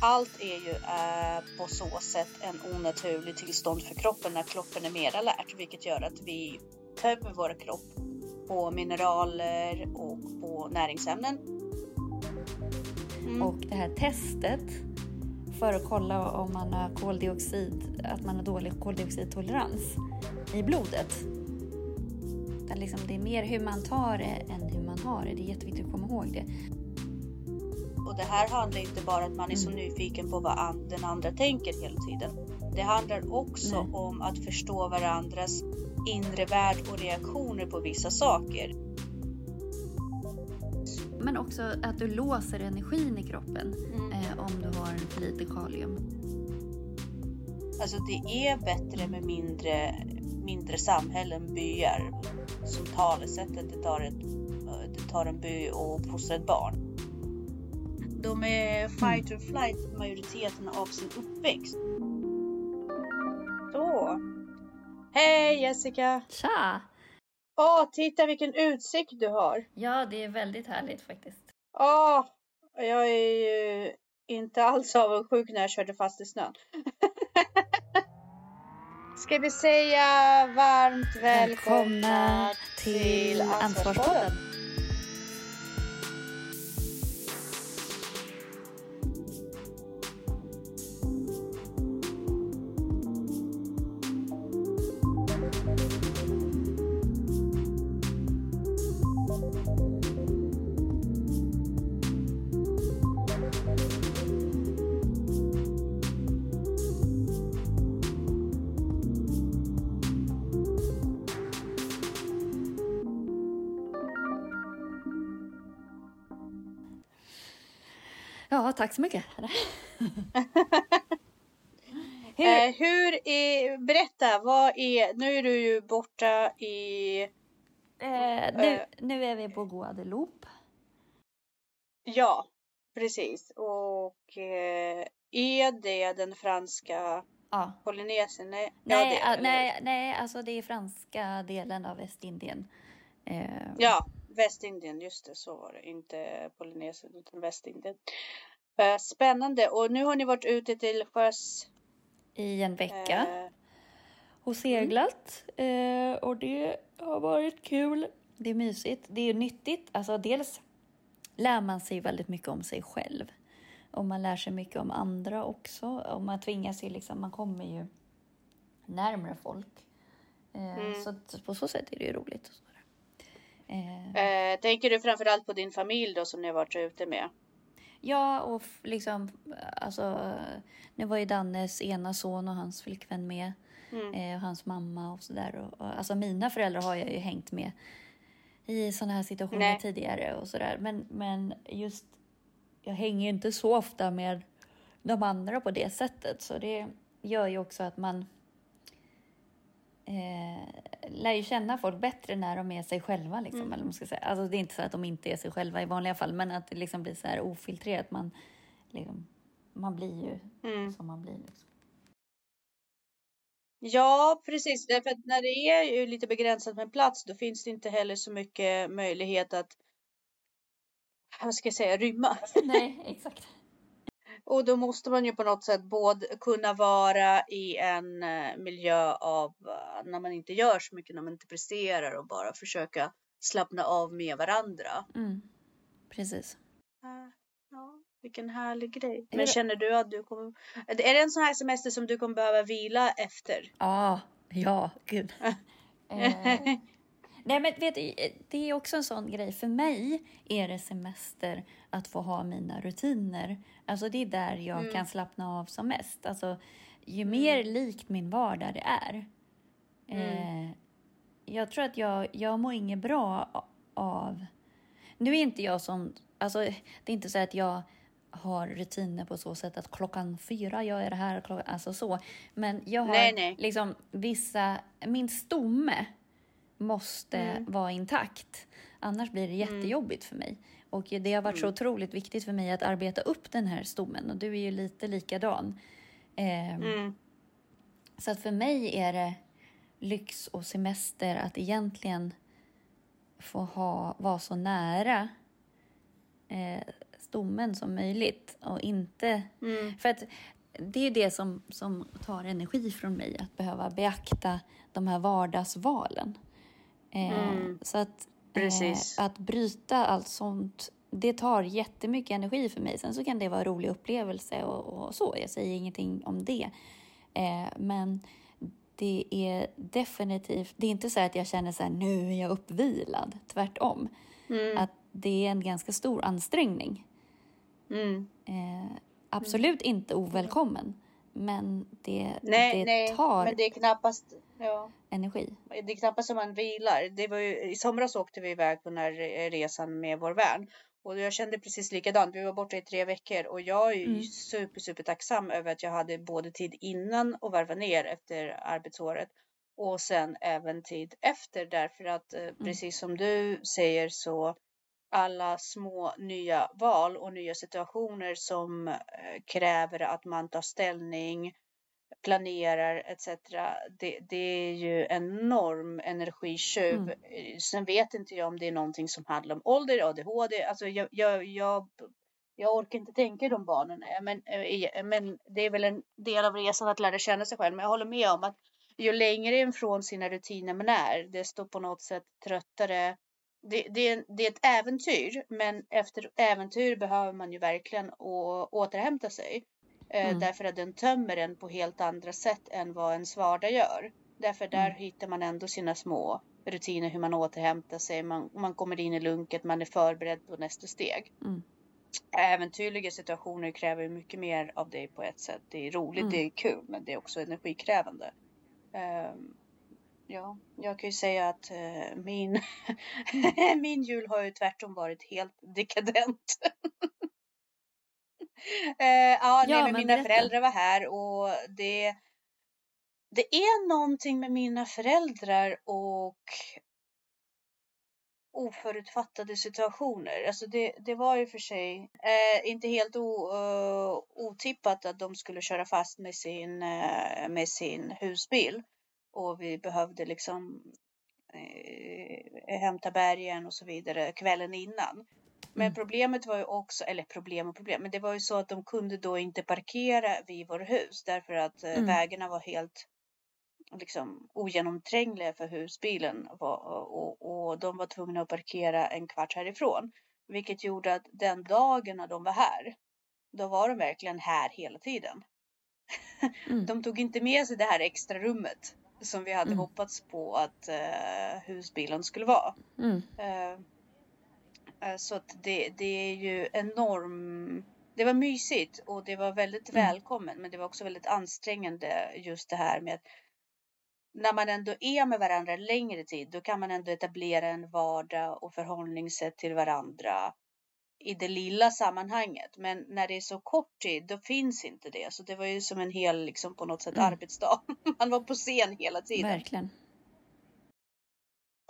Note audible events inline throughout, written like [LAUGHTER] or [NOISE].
allt är ju eh, på så sätt en onaturlig tillstånd för kroppen när kroppen är mer alert, vilket gör att vi tömmer vår kropp på mineraler och på näringsämnen. Mm. Och det här testet för att kolla om man har koldioxid, att man har dålig koldioxidtolerans i blodet. Det är, liksom, det är mer hur man tar det än hur man har det. Det är jätteviktigt att komma ihåg det. Och det här handlar inte bara om att man är så mm. nyfiken på vad den andra tänker hela tiden. Det handlar också Nej. om att förstå varandras inre värld och reaktioner på vissa saker. Men också att du låser energin i kroppen mm. eh, om du har för lite kalium. Alltså det är bättre med mindre, mindre samhällen, byar. Som talesättet, det tar, ett, det tar en by och fostrar ett barn. De är fight or flight majoriteten av sin uppväxt. Så. Hej Jessica! Tja! Åh, titta vilken utsikt du har! Ja, det är väldigt härligt faktiskt. Åh, jag är ju inte alls avundsjuk när jag körde fast i snön. [LAUGHS] Ska vi säga varmt välkomna, välkomna till Ansvarspodden? Tack så mycket. hur? [LAUGHS] Eh, hur är, berätta, vad är, nu är du ju borta i... Eh, nu, eh, nu är vi på Guadeloupe. Ja, precis. Och eh, är det den franska ja. Polynesien? Nej, nej, ja, det, nej, nej, alltså det är franska delen av Västindien. Eh, ja, Västindien, just det, så var det. Inte Polynesien utan Västindien. Spännande. Och nu har ni varit ute till sjöss? I en vecka. Eh. Och seglat. Mm. Eh, och det har varit kul. Det är mysigt. Det är nyttigt. Alltså dels lär man sig väldigt mycket om sig själv. Och man lär sig mycket om andra också. Och man tvingas ju liksom, man kommer ju närmare folk. Eh, mm. Så på så sätt är det ju roligt. Eh. eh, tänker du framförallt på din familj då som ni har varit ute med? Ja, och liksom, alltså, nu var ju Dannes ena son och hans flickvän med. Mm. Eh, och hans mamma och sådär. Alltså mina föräldrar har jag ju hängt med i sådana här situationer Nej. tidigare och sådär. Men, men just, jag hänger ju inte så ofta med de andra på det sättet. Så det gör ju också att man eh, lär ju känna folk bättre när de är sig själva. Liksom, mm. eller man ska säga. Alltså, det är inte så att de inte är sig själva i vanliga fall, men att det liksom blir så här ofiltrerat. Man, liksom, man blir ju mm. som man blir. Liksom. Ja, precis. Därför att när det är ju lite begränsat med plats, då finns det inte heller så mycket möjlighet att vad ska jag säga, rymma. Nej, [LAUGHS] exakt. Och då måste man ju på något sätt både kunna vara i en eh, miljö av eh, när man inte gör så mycket, när man inte presterar och bara försöka slappna av med varandra. Mm. Precis. Ja, vilken härlig grej. Men känner du att du kommer... Är det en sån här semester som du kommer behöva vila efter? Ah, ja, gud. [LAUGHS] eh, Nej, men vet du, det är också en sån grej. För mig är det semester att få ha mina rutiner. Alltså det är där jag mm. kan slappna av som mest. Alltså, ju mm. mer likt min vardag det är. Mm. Eh, jag tror att jag, jag mår inget bra av... Nu är inte jag som... Alltså, det är inte så att jag har rutiner på så sätt att klockan fyra gör jag det här, klockan, alltså så. Men jag har nej, nej. liksom vissa... Min stomme måste mm. vara intakt. Annars blir det mm. jättejobbigt för mig. Och det har varit så mm. otroligt viktigt för mig att arbeta upp den här stommen och du är ju lite likadan. Eh. Så att för mig är det lyx och semester att egentligen få ha, vara så nära eh, stommen som möjligt och inte... Mm. För att det är det som, som tar energi från mig, att behöva beakta de här vardagsvalen. Eh, Mm. Så att, eh, att bryta allt sånt, det tar jättemycket energi för mig. Sen så kan det vara en rolig upplevelse och, och så, jag säger ingenting om det. Eh, men det är definitivt, det är inte så att jag känner så här, nu är jag uppvilad. Tvärtom. Mm. Att det är en ganska stor ansträngning. Mm. Eh, absolut inte ovälkommen, men det, Nej, det nej, tar men det är knappast. Ja. energi. Det är knappast som man vilar. Det var ju, I somras åkte vi iväg på den här re- resan med vår vän. Och jag kände precis likadant. Vi var borta i tre veckor och jag är Mm. super, super tacksam över att jag hade både tid innan och varva ner efter arbetsåret. Och sen även tid efter därför att eh, precis som du säger så alla små nya val och nya situationer som eh, kräver att man tar ställning, planerar etc. Det, det är ju en enorm energitjuv. Mm. Eh, Sen vet inte jag om det är någonting som handlar om ålder, ADHD. Alltså jag, jag, jag, jag orkar inte tänka i de banorna. Men, eh, men det är väl en del av resan att lära känna sig själv. Men jag håller med om att ju längre ifrån sina rutiner man är, desto på något sätt tröttare det, det, är, det är ett äventyr, men efter äventyr behöver man ju verkligen å, återhämta sig. Eh, Mm. Därför att den tömmer en på helt andra sätt än vad ens vardag gör. Därför där Mm. hittar man ändå sina små rutiner hur man återhämtar sig. Man, man kommer in i lunket, man är förberedd på nästa steg. Mm. Äventyrliga situationer kräver mycket mer av dig på ett sätt. Det är roligt, Mm. det är kul, men det är också energikrävande. Ehm, ja, jag kan ju säga att eh, min, [LAUGHS] min jul har ju tvärtom varit helt dekadent. [LAUGHS] [LAUGHS] Eh, ja, nej, Ja, men men mina berätta. föräldrar var här och det, det är någonting med mina föräldrar och oförutfattade situationer. Alltså det, det var ju för sig eh, inte helt o, eh, otippat att de skulle köra fast med sin, eh, med sin husbil. Och vi behövde liksom eh, hämta bergen och så vidare kvällen innan. Men Mm. problemet var ju också, eller problem och problem, men det var ju så att de kunde då inte parkera vid vår hus därför att eh, Mm. vägarna var helt liksom ogenomträngliga för husbilen var, och, och de var tvungna att parkera en kvart härifrån. Vilket gjorde att den dagen när de var här, då var de verkligen här hela tiden. [LAUGHS] Mm. De tog inte med sig det här extra rummet som vi hade Mm. hoppats på att eh, husbilen skulle vara. Mm. Eh, så att det, det är ju enorm... Det var mysigt och det var väldigt Mm. välkommen men det var också väldigt ansträngande just det här med att när man ändå är med varandra längre tid då kan man ändå etablera en vardag och förhållningssätt till varandra i det lilla sammanhanget. Men när det är så kort tid då finns inte det. Så det var ju som en hel liksom på något sätt Mm. arbetsdag. [LAUGHS] Man var på scen hela tiden. Verkligen.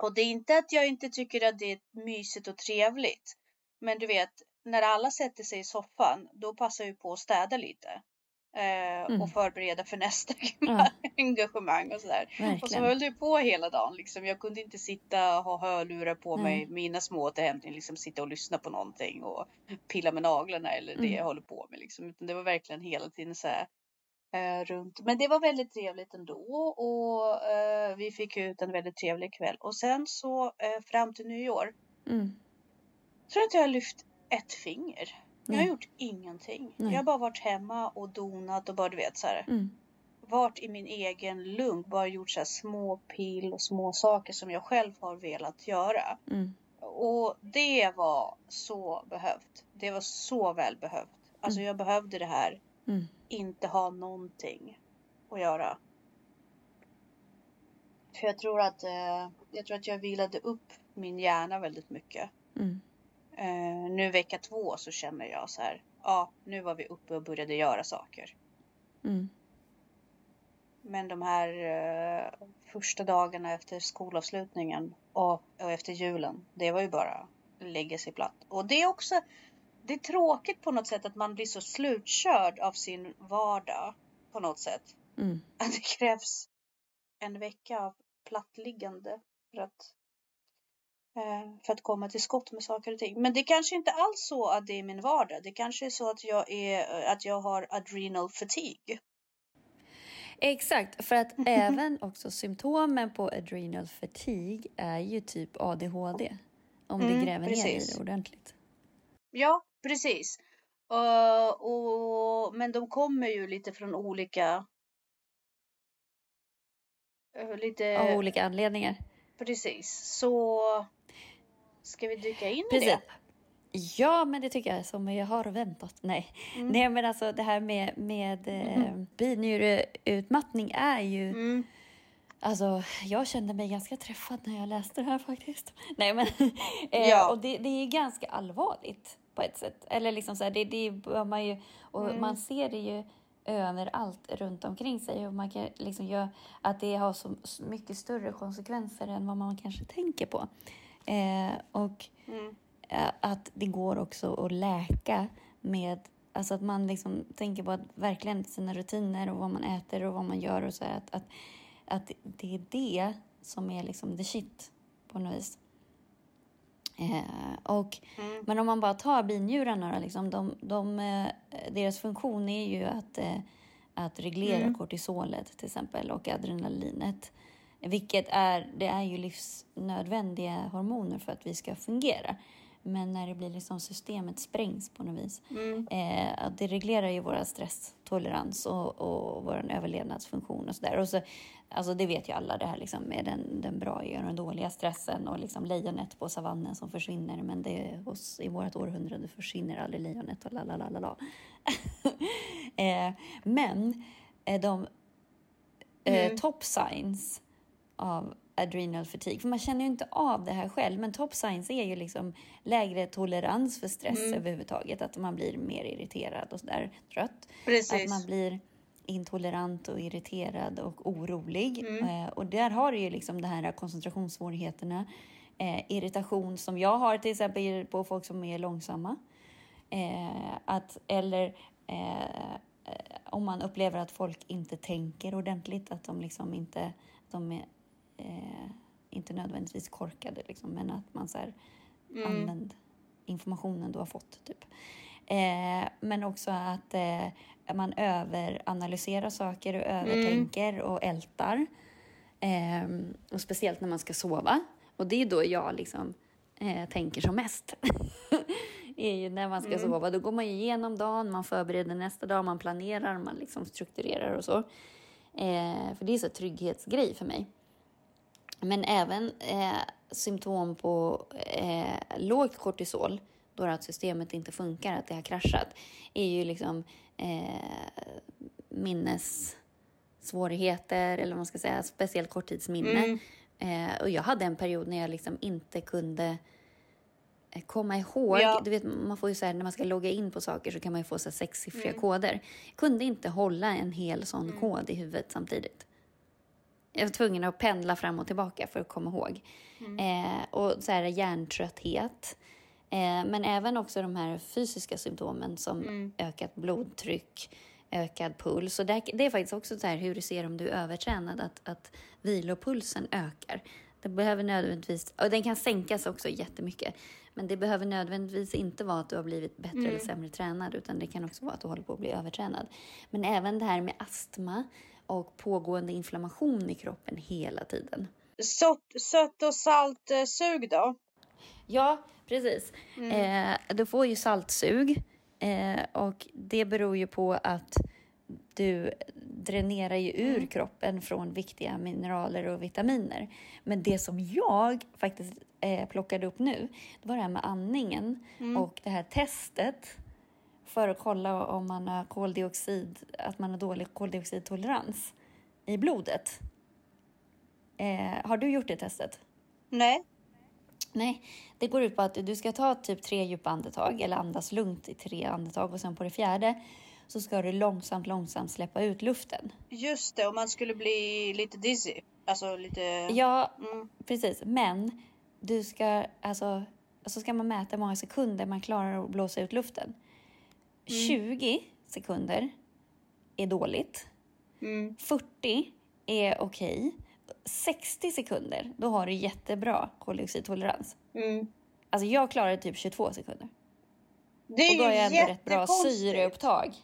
Och det är inte att jag inte tycker att det är mysigt och trevligt. Men du vet, när alla sätter sig i soffan, då passar jag på att städa lite. Eh, Mm. Och förbereda för nästa [LAUGHS] Ja. engagemang och sådär. Och så Verkligen. höll det på hela dagen. Liksom. Jag kunde inte sitta och ha hörlurar på Nej. mig, mina små återhämtningar, liksom sitta och lyssna på någonting och pilla med naglarna eller det Mm. jag håller på med. Liksom. Utan det var verkligen hela tiden så här eh, runt. Men det var väldigt trevligt ändå och eh, vi fick ut en väldigt trevlig kväll. Och sen så eh, fram till nyår Mm. tror jag inte jag har lyft ett finger. Jag har Nej. gjort ingenting. Nej. Jag har bara varit hemma och donat och bara du vet så här. Mm. Varit i min egen lugn. Bara gjort så här små pill och små saker som jag själv har velat göra. Mm. Och det var så behövt. Det var så väl behövt. Alltså Mm. jag behövde det här. Inte ha någonting att göra. För jag tror att, eh, jag tror att jag vilade upp min hjärna väldigt mycket. Mm. Eh, nu vecka två så känner jag så här. Ja, nu var vi uppe och började göra saker. Mm. Men de här eh, första dagarna efter skolavslutningen och, och efter julen, det var ju bara lägga sig platt. Och det är också, det är tråkigt på något sätt att man blir så slutkörd av sin vardag på något sätt. Mm. Att det krävs en vecka av plattliggande för att Eh, för att komma till skott med saker och ting. Men det kanske inte alls så att det är min vardag. Det kanske är så att jag, är, att jag har adrenal fatigue. Exakt, för att [LAUGHS] även också symptomen på adrenal fatigue är ju typ ADHD. Om mm, det gräver precis. ner i det ordentligt. Ja, precis. Uh, och, men de kommer ju lite från olika... Uh, lite... Av olika anledningar. Precis. Så ska vi dyka in Precis. i det? Ja, men det tycker jag som jag har väntat. Nej, mm. Nej men alltså det här med, med mm. eh, binjureutmattning är ju... Mm. Alltså, jag kände mig ganska träffad när jag läste det här faktiskt. Nej, men... [LAUGHS] Eh, ja. Och det, det är ganska allvarligt på ett sätt. Eller liksom så här, det, det bör man ju... Och mm. man ser det ju överallt runt omkring sig och man kan liksom göra att det har så mycket större konsekvenser än vad man kanske tänker på. Eh, och mm. Att det går också att läka med Alltså att man liksom tänker på att verkligen sina rutiner och vad man äter och vad man gör och så här, att, att, att det är det som är liksom the shit på något vis. Eh, och, mm. Men om man bara tar binjurarna, liksom, de, de, eh, deras funktion är ju att, eh, att reglera mm. kortisolet till exempel och adrenalinet. Vilket är, det är ju livsnödvändiga hormoner för att vi ska fungera. Men när det blir liksom systemet sprängs på något vis. Mm. Eh, det reglerar ju vår stresstolerans och, och vår överlevnadsfunktion och sådär. så, alltså det vet ju alla det här liksom med den, den bra och den dåliga stressen och liksom lejonet på savannen som försvinner. Men det hos, i vårt århundrade försvinner aldrig lejonet och la la la la la. [LAUGHS] eh, men eh, de eh, mm. top signs av adrenal fatigue. För man känner ju inte av det här själv. Men top signs är ju liksom lägre tolerans för stress mm. överhuvudtaget. Att man blir mer irriterad och sådär trött. Precis. Att man blir intolerant och irriterad och orolig. Mm. Eh, och där har du ju liksom de här koncentrationssvårigheterna. Eh, irritation som jag har till exempel på folk som är långsamma. Eh, att, eller eh, om man upplever att folk inte tänker ordentligt, att de liksom inte de är eh, inte nödvändigtvis korkade, liksom, men att man så här, mm. använder informationen du har fått. Typ. Eh, men också att eh, man överanalyserar saker och övertänker mm. och ältar. Eh, och speciellt när man ska sova. Och det är då jag liksom eh, tänker som mest. [LAUGHS] är ju när man ska mm. sova. Då går man igenom dagen, man förbereder nästa dag, man planerar, man liksom strukturerar och så. Eh, för det är så trygghetsgrej för mig. Men även eh, symptom på eh, lågt kortisol, då att systemet inte funkar, att det har kraschat, är ju liksom eh, minnessvårigheter, eller vad man ska säga, speciellt korttidsminne. Mm. Eh, och jag hade en period när jag liksom inte kunde eh, komma ihåg. Ja. Du vet, man får ju så här, när man ska logga in på saker så kan man ju få så här sexsiffriga mm. koder. Jag kunde inte hålla en hel sån mm. kod i huvudet samtidigt. Jag var tvungen att pendla fram och tillbaka för att komma ihåg. Mm. Eh, och så här hjärntrötthet. Eh, men även också de här fysiska symptomen som mm. ökat blodtryck, ökad puls. Och det, det är faktiskt också så här hur du ser om du är övertränad, att, att vilopulsen ökar. Det behöver nödvändigtvis, och den kan sänkas också jättemycket. Men det behöver nödvändigtvis inte vara att du har blivit bättre mm. eller sämre tränad, utan det kan också vara att du håller på att bli övertränad. Men även det här med astma och pågående inflammation i kroppen hela tiden. Sött, sött och saltsug då? Ja, precis. Mm. Eh, du får ju saltsug eh, och det beror ju på att du dränerar ju ur mm. kroppen från viktiga mineraler och vitaminer. Men det som jag faktiskt eh, plockade upp nu, det var det här med andningen mm. och det här testet för att kolla om man har koldioxid, att man har dålig koldioxidtolerans i blodet. Eh, har du gjort det testet? Nej. Nej, det går ut på att du ska ta typ tre djupa andetag eller andas lugnt i tre andetag och sen på det fjärde så ska du långsamt, långsamt släppa ut luften. Just det, och man skulle bli lite dizzy. Alltså lite... Ja, mm. precis. Men du ska, alltså, så ska man mäta hur många sekunder man klarar att blåsa ut luften. 20 mm. sekunder är dåligt. Mm. 40 är okej. Okay. 60 sekunder, då har du jättebra koldioxidtolerans. Mm. Alltså jag klarade typ 22 sekunder. Det är Och då har jag ändå rätt bra syreupptag.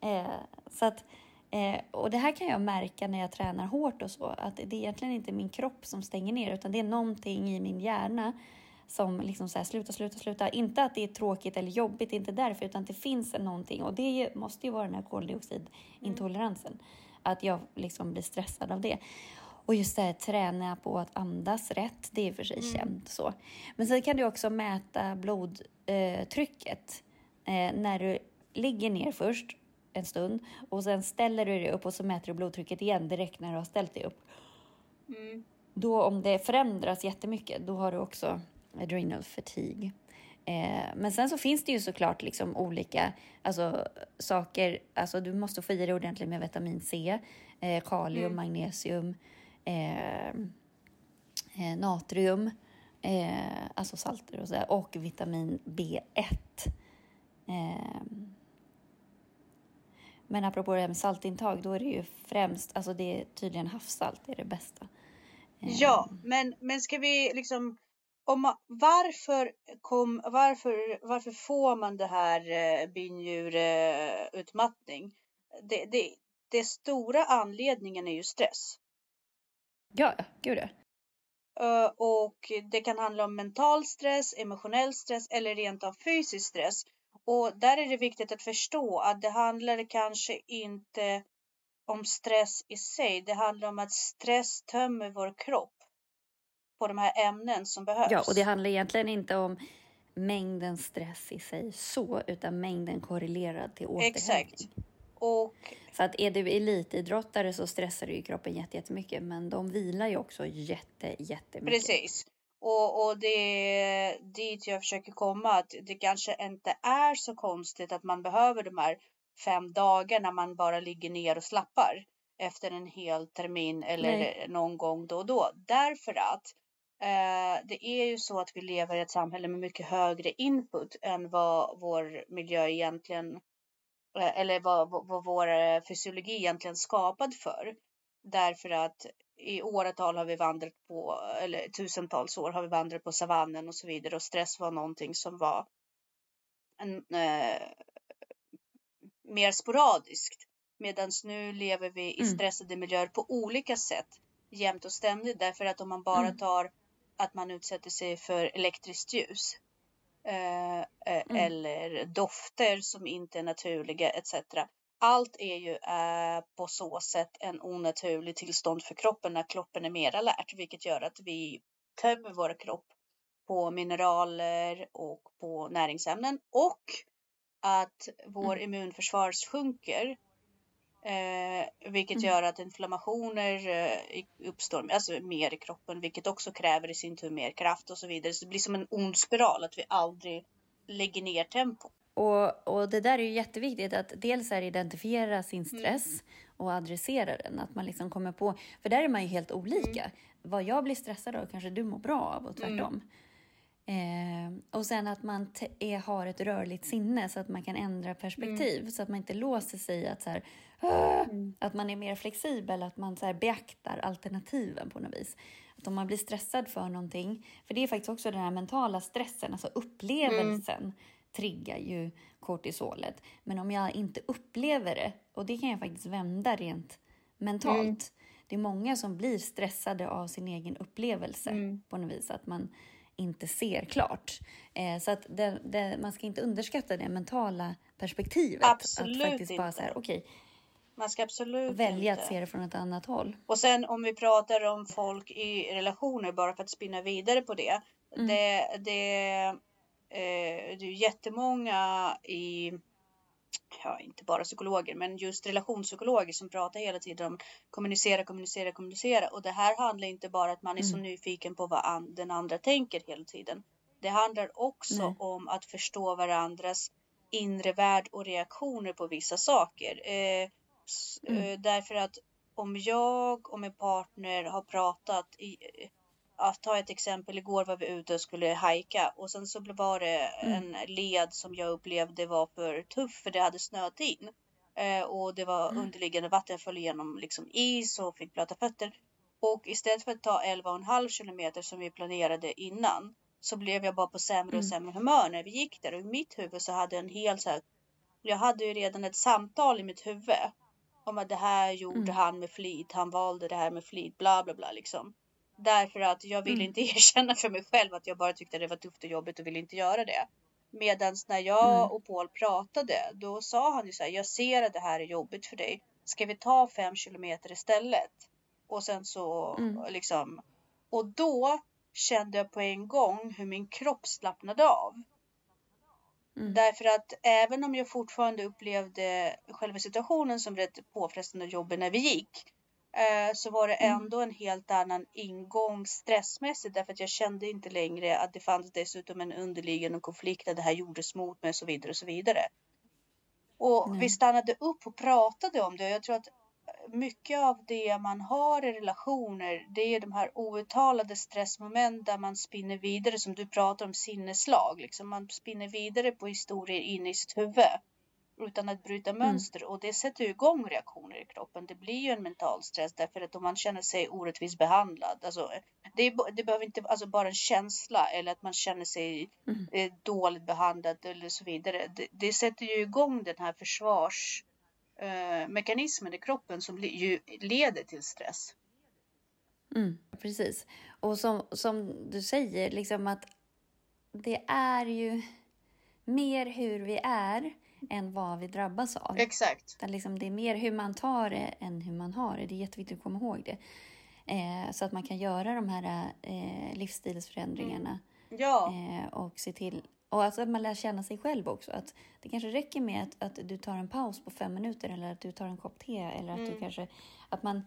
Eh, så att, eh, och det här kan jag märka när jag tränar hårt och så, att det är egentligen inte min kropp som stänger ner, utan det är någonting i min hjärna som liksom så här, sluta, sluta, sluta. Inte att det är tråkigt eller jobbigt, inte därför, utan det finns någonting och det måste ju vara den här koldioxidintoleransen. Att jag liksom blir stressad av det. Och just det här träna på att andas rätt, det är för sig känt så. Men sen kan du också mäta blodtrycket eh, när du ligger ner först en stund och sen ställer du dig upp och så mäter du blodtrycket igen direkt när du har ställt dig upp. Mm. Då om det förändras jättemycket, då har du också adrenal fatigue. Eh, men sen så finns det ju såklart liksom olika alltså, saker. Alltså du måste få i dig ordentligt med vitamin C, eh, kalium, Mm. magnesium, eh, eh, natrium, alltså salter och sådär, och vitamin B1. Eh, men apropå det här med saltintag, då är det ju främst, alltså det är tydligen havssalt är det bästa. Ja, men, men ska vi liksom... Om varför, kom, varför, varför får man det här eh, binjurutmattning? Det, det, det stora anledningen är ju stress. Ja, gud ja. Och det kan handla om mental stress, emotionell stress eller rent av fysisk stress. Och där är det viktigt att förstå att det handlar kanske inte om stress i sig. Det handlar om att stress tömmer vår kropp på de här ämnen som behövs. Ja, och det handlar egentligen inte om mängden stress i sig så, utan mängden korrelerad till återhämtning. Exakt. Och Så att är du elitidrottare så stressar du ju kroppen jätte- jättemycket, men de vilar ju också jätte, jättemycket. precis. Och, och det är dit jag försöker komma. Att det kanske inte är så konstigt att man behöver de här fem dagarna man bara ligger ner och slappar efter en hel termin eller Nej. någon gång då och då. Därför att eh, det är ju så att vi lever i ett samhälle med mycket högre input än vad vår miljö egentligen eh, eller vad, vad, vad vår eh, fysiologi egentligen skapad för. Därför att i åratal har vi vandrat på, eller tusentals år har vi vandrat på savannen och så vidare och stress var någonting som var en, eh, mer sporadiskt. Medan nu lever vi i Mm. stressade miljöer på olika sätt jämt och ständigt. Därför att om man bara Mm. tar att man utsätter sig för elektriskt ljus eh, eh, eller dofter som inte är naturliga etc. Allt är ju eh, på så sätt en onaturlig tillstånd för kroppen när kroppen är mer alert, vilket gör att vi tömmer vår kropp på mineraler och på näringsämnen och att vår immunförsvar sjunker. Eh, vilket Mm. gör att inflammationer eh, uppstår alltså mer i kroppen, vilket också kräver i sin tur mer kraft och så vidare. Så det blir som en ond spiral, att vi aldrig lägger ner tempo. Och, och det där är ju jätteviktigt att dels är identifiera sin stress och adressera den. Att man liksom kommer på, för där är man ju helt olika. Vad jag blir stressad av kanske du mår bra av och tvärtom. Eh, och sen att man är, har ett rörligt sinne så att man kan ändra perspektiv. Så att man inte låser sig att så här, "Åh!" att man är mer flexibel, att man så här beaktar alternativen på något vis. Att om man blir stressad för någonting, för det är faktiskt också den här mentala stressen, alltså upplevelsen triggar ju kortisolet. Men om jag inte upplever det, och det kan jag faktiskt vända rent mentalt. Det är många som blir stressade av sin egen upplevelse på något vis, att man inte ser klart. Eh, så att det, det, man ska inte underskatta det mentala perspektivet. Absolut att faktiskt bara inte. så här, okej, Man ska absolut välja inte. att se det från ett annat håll. Och sen om vi pratar om folk i relationer, bara för att spinna vidare på det. Mm. Det, det, eh, det är jättemånga i, ja inte bara psykologer, men just relationspsykologer som pratar hela tiden om kommunicera, kommunicera, kommunicera. Och det här handlar inte bara att man är så Mm. nyfiken på vad an, den andra tänker hela tiden. Det handlar också Nej. om att förstå varandras inre värld och reaktioner på vissa saker. Eh, Mm. eh, därför att om jag och min partner har pratat i, att ta ett exempel, igår var vi ute och skulle hajka och sen så var det Mm. en led som jag upplevde var för tuff för det hade snöat in. Eh, och det var underliggande vatten. Föll igenom liksom is och fick blöta fötter. Och istället för att ta 11,5 kilometer som vi planerade innan så blev jag bara på sämre och Mm. sämre humör när vi gick där. Och i mitt huvud så hade jag en hel så här. Jag hade ju redan ett samtal i mitt huvud om att det här gjorde Mm. han med flit. Han valde det här med flit, bla bla bla liksom. Därför att jag ville Mm. inte [LAUGHS] erkänna för mig själv att jag bara tyckte det var tufft och jobbigt och ville inte göra det. Medans när jag Mm. och Paul pratade, då sa han ju så här, jag ser att det här är jobbigt för dig. Ska vi ta fem kilometer istället? Och sen så Mm. liksom, och då kände jag på en gång hur min kropp slappnade av. Mm. Därför att även om jag fortfarande upplevde själva situationen som rätt påfrestande och jobbig när vi gick. Eh, så var det Mm. ändå en helt annan ingång stressmässigt. Därför att jag kände inte längre att det fanns dessutom en underliggande konflikt. Att det här gjordes mot mig och så vidare och så vidare. Och Nej. vi stannade upp och pratade om det. Jag tror att mycket av det man har i relationer, det är de här outtalade stressmoment där man spinner vidare som du pratar om sinneslag. Liksom man spinner vidare på historier inne i sitt huvud utan att bryta mönster och det sätter igång reaktioner i kroppen. Det blir ju en mental stress därför att om man känner sig orättvist behandlad, alltså det, är, det behöver inte alltså bara en känsla eller att man känner sig Mm. eh, dåligt behandlad eller så vidare. Det, det sätter ju igång den här försvars eh, mekanismen i kroppen som ju leder till stress. Mm, precis. Och som, som du säger, liksom att det är ju mer hur vi är än vad vi drabbas av. Exakt. Utan liksom det är mer hur man tar det än hur man har det. Det är jätteviktigt att komma ihåg det. Eh, så att man kan göra de här eh, livsstilsförändringarna Ja, eh, och se till och alltså att man lär känna sig själv också. Att det kanske räcker med att, att du tar en paus på fem minuter eller att du tar en kopp te eller att du Mm. kanske att man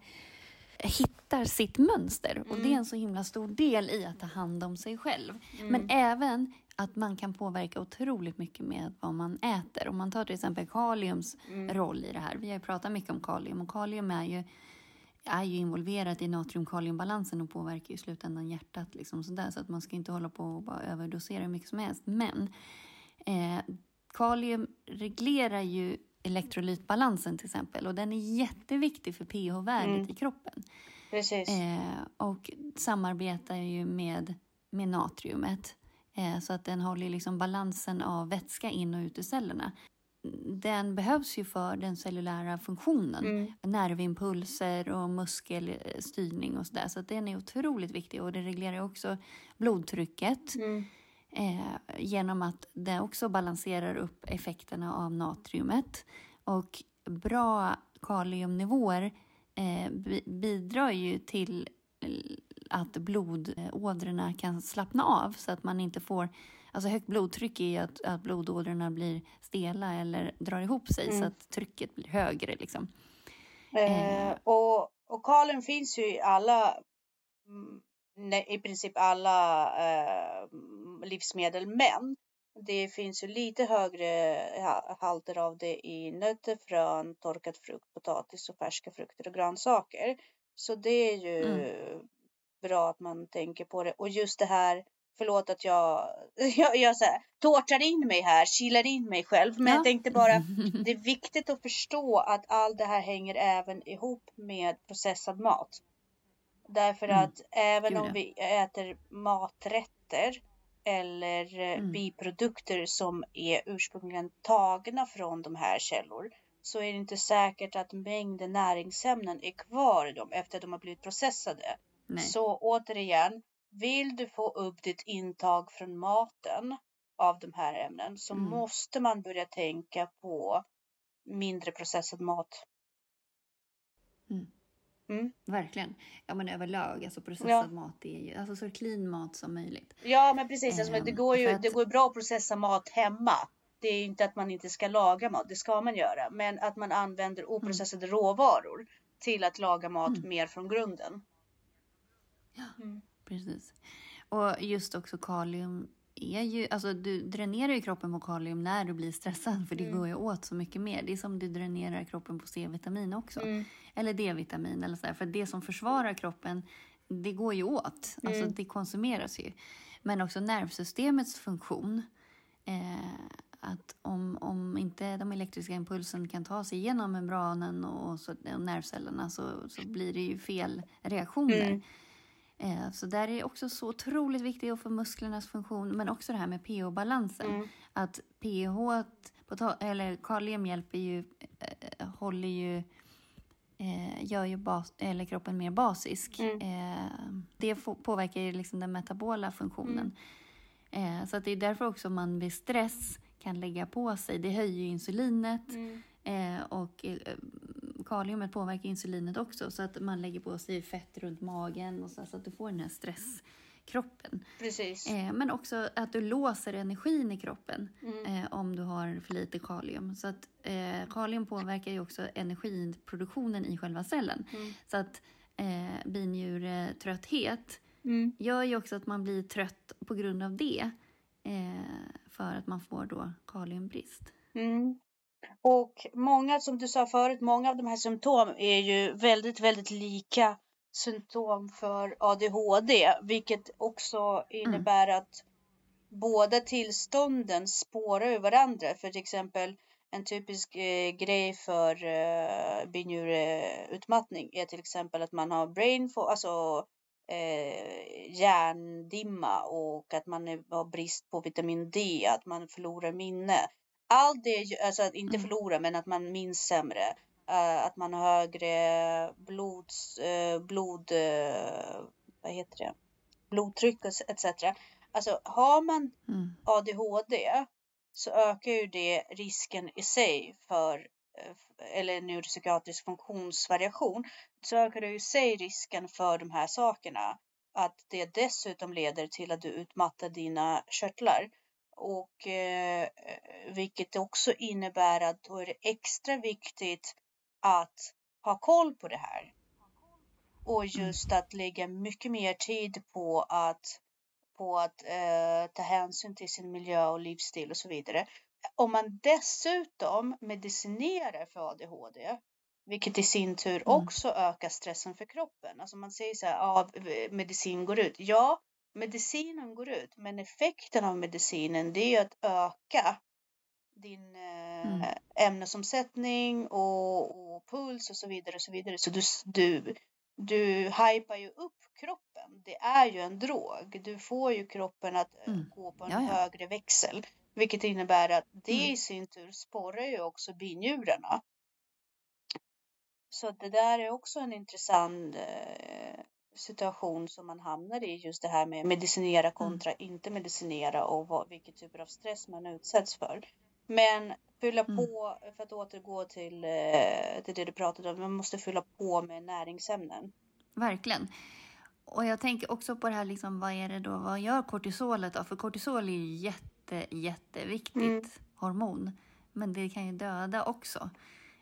hittar sitt mönster. Och det är en så himla stor del i att ta hand om sig själv. Men även att man kan påverka otroligt mycket med vad man äter. Om man tar till exempel kaliums roll i det här. Vi har ju pratat mycket om kalium och kalium är ju, är ju involverat i natrium-kaliumbalansen och påverkar i slutändan hjärtat. Liksom sådär. Så att man ska inte hålla på och bara överdosera hur mycket som helst. Men eh, kalium reglerar ju elektrolytbalansen till exempel och den är jätteviktig för pH-värdet Mm. i kroppen. precis. Eh, och samarbetar ju med, med natriumet eh, så att den håller liksom balansen av vätska in och ut ur cellerna. Den behövs ju för den cellulära funktionen. Mm. Nervimpulser och muskelstyrning och sådär. Så att den är otroligt viktig och det reglerar också blodtrycket Mm. eh, genom att det också balanserar upp effekterna av natriumet. Och bra kaliumnivåer eh, bi- bidrar ju till eh, att blodådrorna kan slappna av så att man inte får Alltså högt blodtryck är ju att, att blodådrorna blir stela eller drar ihop sig Mm. så att trycket blir högre. Liksom. Eh, och, och kalium finns ju i alla, mm, i princip alla eh, livsmedel, men det finns ju lite högre ha- halter av det i nötter, frön, torkad frukt, potatis och färska frukter och grönsaker. Så det är ju bra att man tänker på det. Och just det här, förlåt att jag, [LAUGHS] jag, jag så här, tårtar in mig här, kilar in mig själv, men Ja. jag tänkte bara [LAUGHS] det är viktigt att förstå att allt det här hänger även ihop med processad mat. Därför Mm. att även Gud, om vi äter maträtter eller eh, Mm. biprodukter som är ursprungligen tagna från de här källor så är det inte säkert att mängden näringsämnen är kvar i dem efter att de har blivit processade. Nej. Så återigen, vill du få upp ditt intag från maten av de här ämnen så Mm. måste man börja tänka på mindre processad mat. Verkligen. Ja, men överlag, alltså processad Ja. mat är ju alltså så clean mat som möjligt. Ja, men precis. Alltså, men det Ehm, går ju att- det går bra att processa mat hemma. Det är inte att man inte ska laga mat, det ska man göra. Men att man använder oprocessade råvaror till att laga mat Mm. mer från grunden. Ja. Precis. Och just också kalium är ju, alltså du dränerar ju kroppen på kalium när du blir stressad för det Mm. går ju åt så mycket mer. Det är som du dränerar kroppen på C-vitamin också. Mm. Eller D-vitamin eller sådär. För det som försvarar kroppen, det går ju åt. Alltså Mm. det konsumeras ju. Men också nervsystemets funktion. Eh, att om, om inte de elektriska impulsen kan ta sig igenom membranen och, så, och nervcellerna så, så blir det ju fel reaktioner. Eh, så där är det också så otroligt viktigt för musklernas funktion, men också det här med pH-balansen. Mm. Att pH, eller kalium hjälper ju, eh, håller ju, eh, gör ju bas, eller kroppen mer basisk. Mm. Eh, det påverkar ju liksom den metabola funktionen. Mm. Eh, så att det är därför också man vid stress kan lägga på sig, det höjer ju insulinet mm. Eh, och kaliumet påverkar insulinet också så att man lägger på sig fett runt magen och så, så att du får den här stresskroppen. Precis. Eh, men också att du låser energin i kroppen mm. eh, om du har för lite kalium. Så att eh, kalium påverkar ju också energiproduktionen i själva cellen. Mm. Så att eh, binjuretrötthet mm. gör ju också att man blir trött på grund av det. Eh, för att man får då kaliumbrist. Mm. Och många, som du sa förut, många av de här symptomen är ju väldigt, väldigt lika symptom för ADHD, vilket också innebär mm. att båda tillstånden spårar över varandra. För till exempel en typisk eh, grej för eh, binjureutmattning är till exempel att man har brain, alltså eh, hjärndimma och att man har brist på vitamin D, att man förlorar minne allt det, alltså att inte mm. förlora, men att man minns sämre. Uh, att man har högre blods, uh, blod, uh, vad heter det? blodtryck etc. Alltså har man mm. ADHD så ökar ju det risken i sig för eller neuropsykiatrisk funktionsvariation så ökar det i sig risken för de här sakerna. Att det dessutom leder till att du utmattar dina körtlar. Och eh, vilket också innebär att då är det extra viktigt att ha koll på det här. Och mm. just att lägga mycket mer tid på att, på att eh, ta hänsyn till sin miljö och livsstil och så vidare. Om man dessutom medicinerar för ADHD, vilket i sin tur mm. också ökar stressen för kroppen. Alltså man säger så här, ja, medicin går ut. Ja, medicinen går ut, men effekten av medicinen det är att öka din eh, mm. ämnesomsättning och, och, puls och så vidare och så vidare. Så du, du, du hypar ju upp kroppen. Det är ju en drog. Du får ju kroppen att eh, mm. gå på en Jaja. högre växel, vilket innebär att det mm. i sin tur sporrar ju också binjurarna. Så det där är också en intressant eh, situation som man hamnar i just det här med medicinera mm. kontra mm. inte medicinera och vad, vilket typer av stress man utsätts för. Men fylla mm. på, för att återgå till, eh, till det du pratade om, man måste fylla på med näringsämnen. Verkligen. Och jag tänker också på det här, liksom, vad är det då, vad gör kortisolet då? För kortisol är ju jätte, jätteviktigt mm. hormon. Men det kan ju döda också.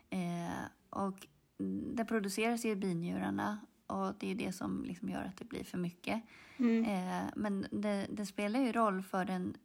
Eh, och det produceras ju i binjurarna och det är det som liksom gör att det blir för mycket. Mm. Eh, men det, det, spelar ju roll för den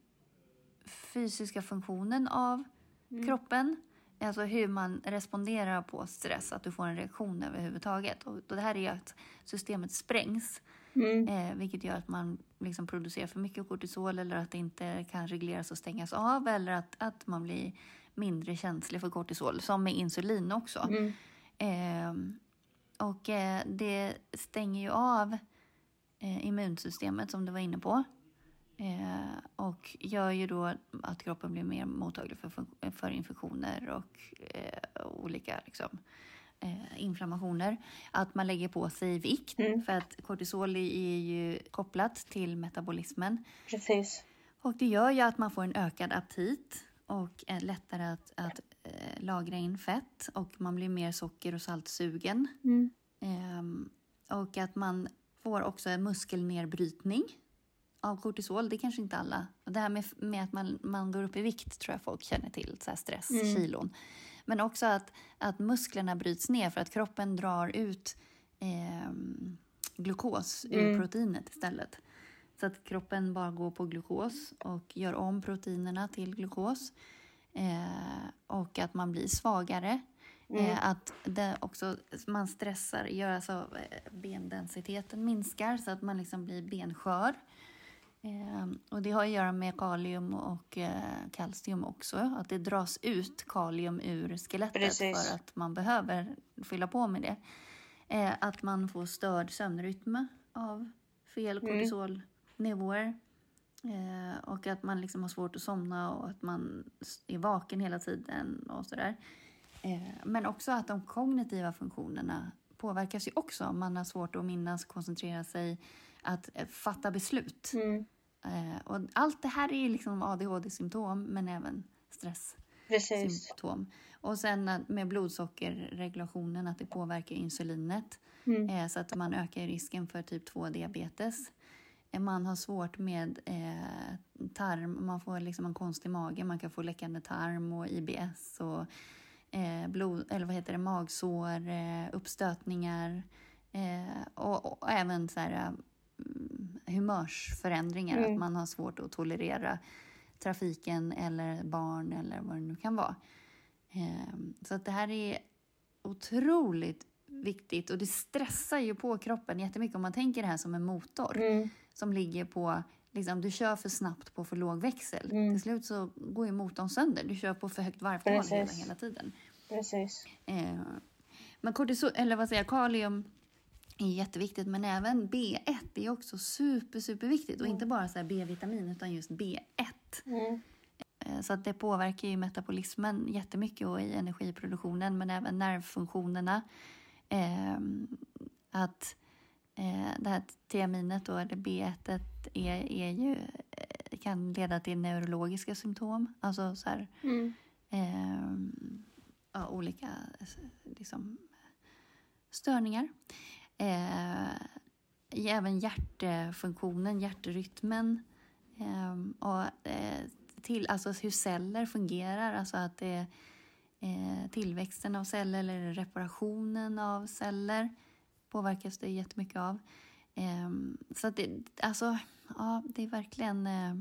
fysiska funktionen av mm. kroppen. Alltså hur man responderar på stress, att du får en reaktion överhuvudtaget. Och det här är ju att systemet sprängs. Mm. Eh, vilket gör att man liksom producerar för mycket kortisol eller att det inte kan regleras och stängas av eller att, att man blir mindre känslig för kortisol, som med insulin också. Mm. Eh, och eh, det stänger ju av eh, immunsystemet som du var inne på. Eh, och gör ju då att kroppen blir mer mottaglig för, för infektioner och eh, olika liksom, eh, inflammationer. Att man lägger på sig vikt, mm. för att kortisol är ju kopplat till metabolismen. Precis. Och det gör ju att man får en ökad aptit och är lättare att, att eh, lagra in fett och man blir mer socker och saltsugen. Mm. Ehm, och att man får också en muskelnedbrytning av kortisol. Det kanske inte alla... Det här med, med att man, man går upp i vikt tror jag folk känner till, så stress, mm. kilon. Men också att, att musklerna bryts ner för att kroppen drar ut eh, glukos ur mm. proteinet istället. Så att kroppen bara går på glukos och gör om proteinerna till glukos. Eh, och att man blir svagare. Mm. Eh, att det också, man stressar, gör alltså eh, bendensiteten minskar så att man liksom blir benskör. Eh, och det har att göra med kalium och eh, kalcium också. Att det dras ut kalium ur skelettet Precis. för att man behöver fylla på med det. Att man får störd sömnrytm av fel Mm. Kortisolnivåer. Eh, och att man liksom har svårt att somna och att man är vaken hela tiden och sådär. Eh, men också att de kognitiva funktionerna påverkas ju också. Man har svårt att minnas, koncentrera sig, att eh, fatta beslut. Mm. Och allt det här är liksom ADHD-symptom men även Precis. stresssymptom. Och sen med blodsockerregulationen, att det påverkar insulinet. Mm. Eh, så att man ökar risken för typ 2-diabetes. Man har svårt med eh, tarm, man får liksom en konstig mage, man kan få läckande tarm och IBS och eh, blod, eller vad heter det, magsår, eh, uppstötningar eh, och, och även så här, mm, humörsförändringar, Mm. att man har svårt att tolerera trafiken eller barn eller vad det nu kan vara. Eh, så att det här är otroligt viktigt och det stressar ju på kroppen jättemycket om man tänker det här som en motor Mm. Som ligger på, liksom, du kör för snabbt på för låg växel. Mm. Till slut så går ju motorn sönder. Du kör på för högt varvtal hela, hela tiden. Precis. Eh, men kortisol, eller vad säger jag, kalium är jätteviktigt men även B1 är också super, superviktigt och inte bara så B-vitamin utan just B1. Mm. Eh, Så att det påverkar ju metabolismen jättemycket och i energiproduktionen men även nervfunktionerna. Ehm, att eh, det här tiaminet då, eller B1 är, är ju, eh, kan leda till neurologiska symptom. Alltså så här, Mm. ehm, ja, olika eh, liksom, störningar. Eh, även hjärtfunktionen, hjärtrytmen ehm, och eh, till, alltså hur celler fungerar, alltså att det eh, tillväxten av celler eller reparationen av celler påverkas det jättemycket av. Ehm, så att det, alltså, ja, det är verkligen eh,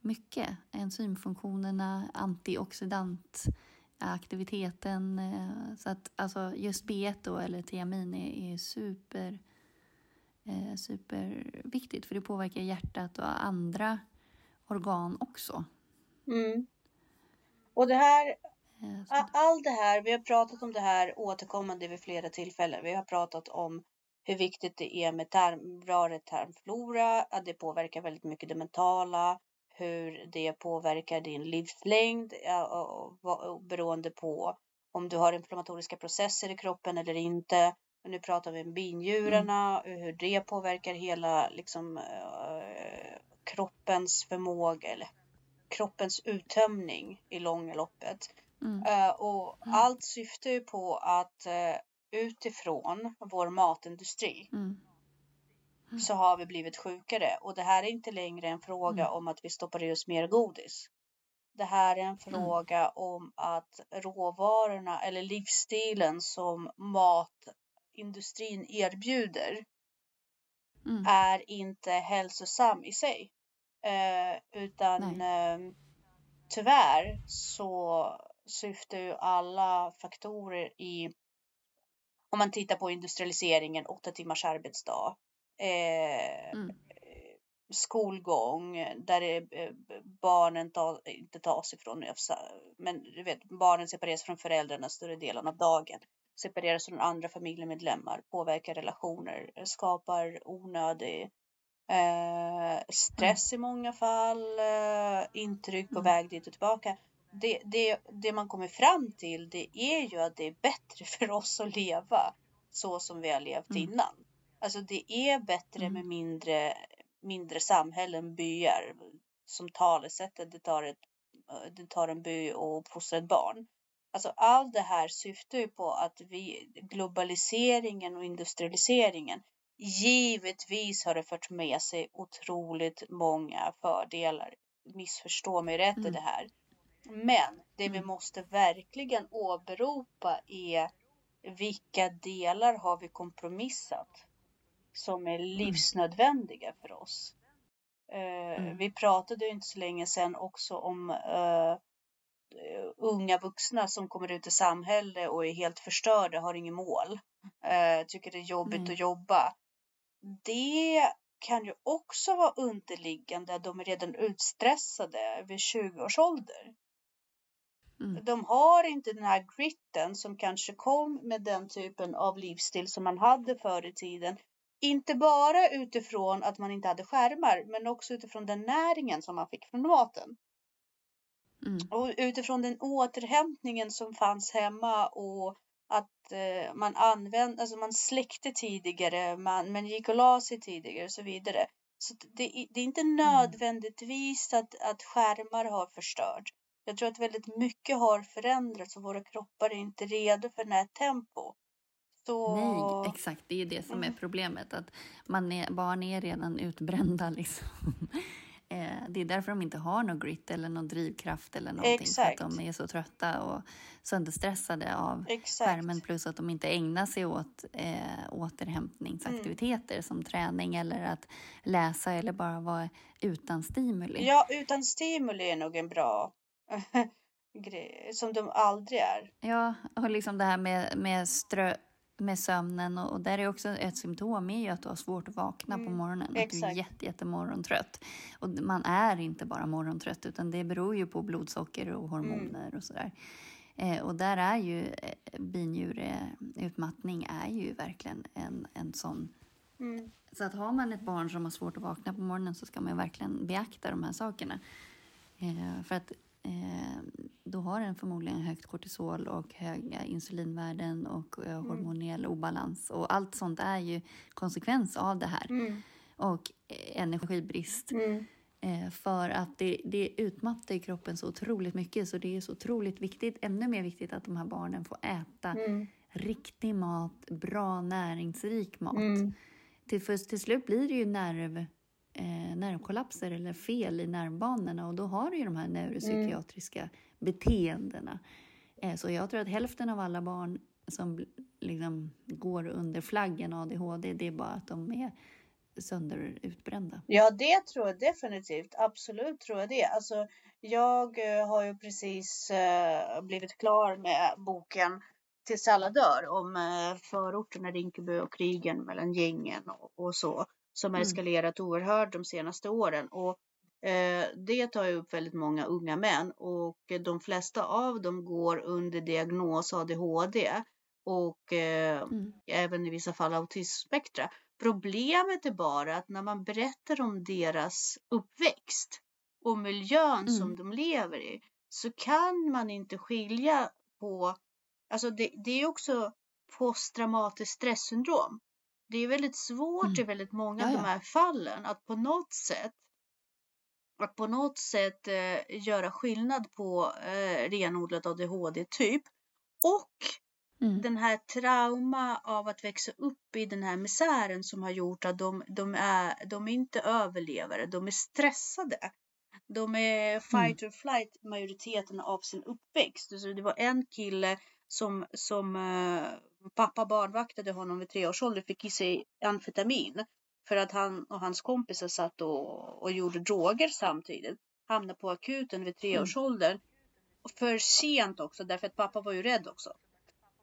mycket. Enzymfunktionerna, antioxidantaktiviteten. Eh, så att alltså just B1 då, eller tiamin är, är super, eh, superviktigt för det påverkar hjärtat och andra organ också. Mm. Och det här, Eh, så, a- all det här, vi har pratat om det här återkommande vid flera tillfällen. Vi har pratat om hur viktigt det är med tarm, bra tarmflora, att det påverkar väldigt mycket det mentala, hur det påverkar din livslängd beroende på om du har inflammatoriska processer i kroppen eller inte. Och nu pratar vi om binjurarna, och hur det påverkar hela liksom, eh, kroppens förmåga eller kroppens uttömning i långa loppet. Mm, Eh, och allt syftar ju på att eh, utifrån vår matindustri mm, så har vi blivit sjukare. Och det här är inte längre en fråga Mm. om att vi stoppar i oss mer godis. Det här är en fråga om att råvarorna eller livsstilen som matindustrin erbjuder mm, är inte hälsosam i sig. Eh, utan eh, tyvärr så syftar ju alla faktorer i om man tittar på industrialiseringen, åtta timmars arbetsdag, eh, mm, skolgång där eh, barnen ta, inte tas ifrån, men du vet, barnen separeras från föräldrarna större delen av dagen, separeras från andra familjemedlemmar, påverkar relationer, skapar onödig eh, stress i många fall, eh, intryck på Mm. väg dit och tillbaka. Det, det, det man kommer fram till det är ju att det är bättre [LAUGHS] för oss att leva så som vi har levt Mm. innan. Alltså det är bättre Mm. med mindre, mindre samhällen, byar. Som talesättet, det tar, ett, det tar en by och uppfostra ett barn. Alltså allt det här syftar ju på att vi, globaliseringen och industrialiseringen Givetvis har det fört med sig otroligt många fördelar. Missförstå mig rätt i Mm. det här. Men det vi Mm. måste verkligen åberopa är vilka delar har vi kompromissat som är livsnödvändiga för oss. Eh, Mm. Vi pratade ju inte så länge sedan också om eh, unga vuxna som kommer ut i samhället och är helt förstörda, har inget mål. Eh, tycker det är jobbigt Nej. att jobba. Det kan ju också vara underliggande. De är redan utstressade vid 20 års ålder. Mm. De har inte den här gritten som kanske kom med den typen av livsstil som man hade förr i tiden. Inte bara utifrån att man inte hade skärmar, men också utifrån den näringen som man fick från maten. Mm. Och utifrån den återhämtningen som fanns hemma och att eh, man använde, alltså man släckte tidigare, man, man gick och la sig tidigare och så vidare. Så det, det är inte mm. nödvändigtvis att, att skärmar har förstört. Jag tror att väldigt mycket har förändrats och våra kroppar är inte redo för det här tempo. Så... Nej, exakt. Det är det som är mm. problemet. Att man är, barn är redan utbrända. [LAUGHS] Liksom. Eh, det är därför de inte har någon grit eller någon drivkraft eller någonting. Exakt. För att de är så trötta och sönderstressade av Exakt. skärmen plus att de inte ägnar sig åt eh, återhämtningsaktiviteter mm. som träning eller att läsa eller bara vara utan stimuli. Ja, utan stimuli är nog en bra [LAUGHS] som de aldrig är. Ja, och liksom det här med, med strö med sömnen och, och där är också ett symptom är ju att du har svårt att vakna mm, på morgonen. Exakt. Att du är jätte, jätte morgontrött. Och man är inte bara morgontrött utan det beror ju på blodsocker och hormoner mm. och sådär. Eh, och där är ju eh, binjureutmattning är ju verkligen en, en sån mm. Så att har man ett barn som har svårt att vakna på morgonen så ska man verkligen beakta de här sakerna. Eh, för att då har den förmodligen högt kortisol och höga insulinvärden och eh, mm. hormonell obalans. Och allt sånt är ju konsekvens av det här. Mm. Och eh, energibrist. Mm. Eh, för att det, det utmattar kroppen så otroligt mycket så det är så otroligt viktigt, ännu mer viktigt att de här barnen får äta mm. riktig mat, bra näringsrik mat. Mm. Till, för, till slut blir det ju nerv eh, nervkollapser eller fel i nervbanorna och då har du ju de här neuropsykiatriska mm. beteendena. Eh, så jag tror att hälften av alla barn som liksom går under flaggen ADHD, det är bara att de är sönderutbrända. Ja, det tror jag definitivt. Absolut tror jag det. Alltså, jag eh, har ju precis eh, blivit klar med boken Tills alla dör om eh, förorterna Rinkeby och krigen mellan gängen och, och så som har mm. eskalerat mm. oerhört de senaste åren. Och eh, det tar ju upp väldigt många unga män och de flesta av dem går under diagnos ADHD och eh, mm. även i vissa fall autismspektra. Problemet är bara att när man berättar om deras uppväxt och miljön mm. som de lever i så kan man inte skilja på, alltså det, det är också posttraumatiskt stresssyndrom det är väldigt svårt mm. i väldigt många av de här fallen att på något sätt att på något sätt eh, göra skillnad på eh, renodlad ADHD-typ och mm. den här trauma av att växa upp i den här misären som har gjort att de, de, är, de är inte överlevare, de är stressade. De är mm. fight or flight majoriteten av sin uppväxt. Så det var en kille som, som eh, pappa barnvaktade honom vid tre års ålder fick i sig amfetamin för att han och hans kompisar satt och, och gjorde droger samtidigt. Hamnade på akuten vid tre års mm. ålder. För sent också därför att pappa var ju rädd också.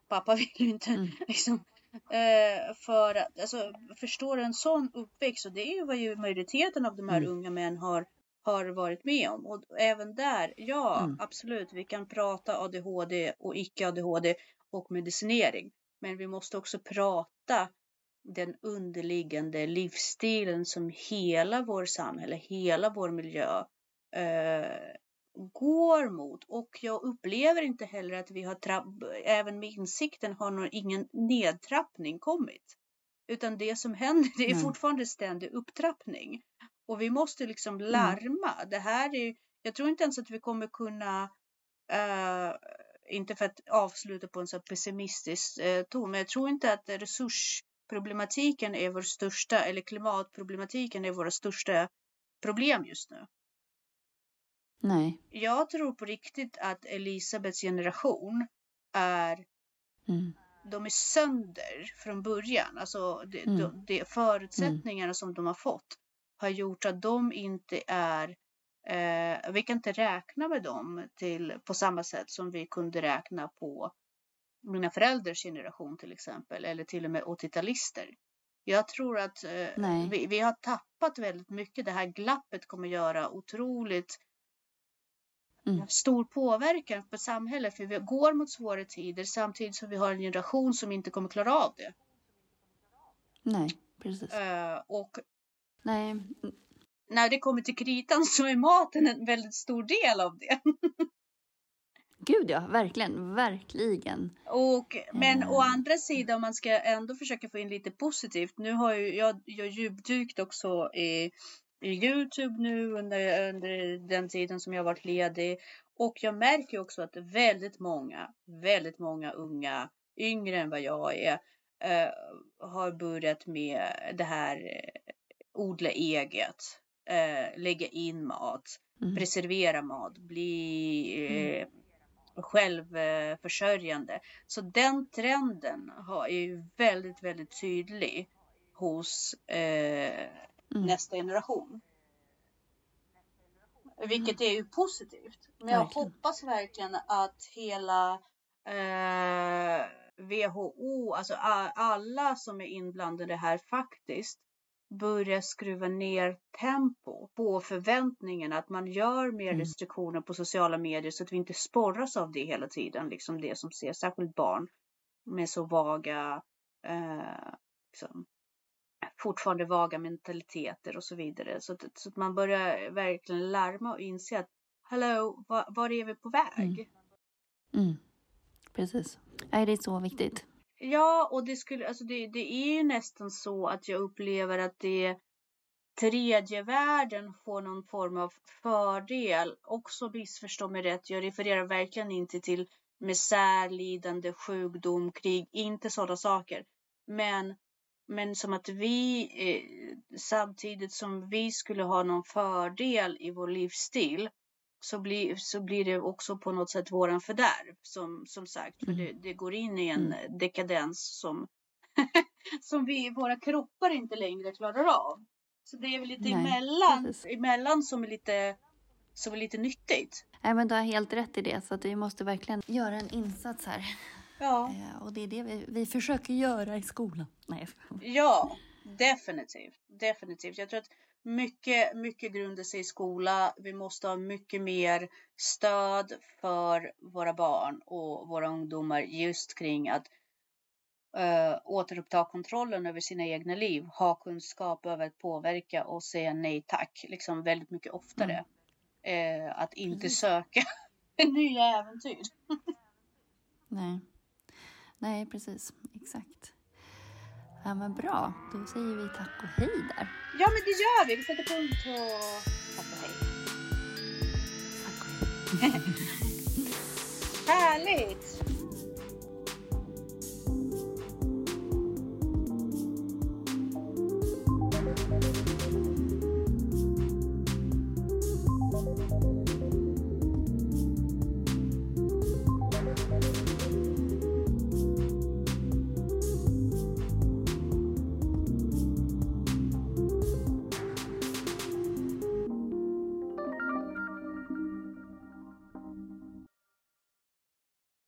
Pappa [LAUGHS] ville ju inte mm. liksom eh, för att, alltså förstår en sån uppväxt och det är ju vad ju majoriteten av de här mm. unga män har har varit med om. Och även där, ja mm. absolut, vi kan prata ADHD och icke ADHD och medicinering. Men vi måste också prata den underliggande livsstilen som hela vår samhälle, hela vår miljö eh, går mot. Och jag upplever inte heller att vi har, även med insikten, har någon, ingen nedtrappning kommit. Utan det som händer, det är mm. fortfarande ständig upptrappning. Och vi måste liksom mm. larma. Mm. Det här är, jag tror inte ens att vi kommer kunna uh, inte för att avsluta på en så pessimistisk eh, ton, men jag tror inte att resursproblematiken är vår största, eller klimatproblematiken är våra största problem just nu. Nej. Jag tror på riktigt att Elisabeths generation är mm. De är sönder från början. Alltså de, mm. de, de förutsättningarna mm. som de har fått har gjort att de inte är Eh, vi kan inte räkna med dem till, på samma sätt som vi kunde räkna på mina föräldrars generation till exempel, eller till och med 80-talister. Jag tror att eh, vi, vi, har tappat väldigt mycket. Det här glappet kommer göra otroligt mm. stor påverkan på samhället. För vi går mot svåra tider samtidigt som vi har en generation som inte kommer klara av det. Nej, precis. Uh, och Nej. När det kommer till kritan så är maten en väldigt stor del av det. [LAUGHS] Gud ja, verkligen, verkligen. Och, men mm. å andra sidan, man ska ändå försöka få in lite positivt. Nu har ju, jag, jag djupdykt också i, i Youtube nu under, under den tiden som jag varit ledig. Och jag märker också att väldigt många, väldigt många unga, yngre än vad jag är, eh, har börjat med det här eh, odla eget, eh, lägga in mat, mm. preservera mat, bli eh, mm självförsörjande. Så den trenden är ju väldigt, väldigt tydlig hos eh, mm. nästa generation. Vilket är ju positivt. Men jag verkligen. hoppas verkligen att hela eh, WHO, alltså alla som är inblandade här faktiskt börja skruva ner tempo på förväntningen att man gör mer mm. restriktioner på sociala medier så att vi inte sporras av det hela tiden, liksom det som ser särskilt barn med så vaga, eh, liksom, fortfarande vaga mentaliteter och så vidare. Så att, så att man börjar verkligen larma och inse att hallå, var, var är vi på väg? Mm. Mm. Precis. Nej, det är så viktigt. Ja, och det skulle, alltså det, det är ju nästan så att jag upplever att det tredje världen får någon form av fördel. Också missförstå mig rätt, jag refererar verkligen inte till misär, lidande, sjukdom, krig, inte sådana saker. Men, men som att vi eh, samtidigt som vi skulle ha någon fördel i vår livsstil så blir, så blir det också på något sätt våran fördärv som, som sagt. För det, mm. det går in i en mm. dekadens som, [LAUGHS] som vi, våra kroppar inte längre klarar av. Så det är väl lite Nej, emellan, emellan som är lite, som är lite nyttigt. Nej men du har helt rätt i det så att vi måste verkligen göra en insats här. Ja. Eh, och det är det vi, vi försöker göra i skolan. Nej. Ja, definitivt. Definitivt. Jag tror att mycket, mycket grundar sig i skola. Vi måste ha mycket mer stöd för våra barn och våra ungdomar just kring att uh, återuppta kontrollen över sina egna liv, ha kunskap över att påverka och säga nej tack, liksom väldigt mycket oftare. Mm. Uh, att inte precis. söka [LAUGHS] nya äventyr. [LAUGHS] nej. nej, precis, exakt. Ja men bra, då säger vi tack och hej där. Ja men det gör vi, vi sätter punkt på tack och hej. Tack och hej. [LAUGHS] Härligt!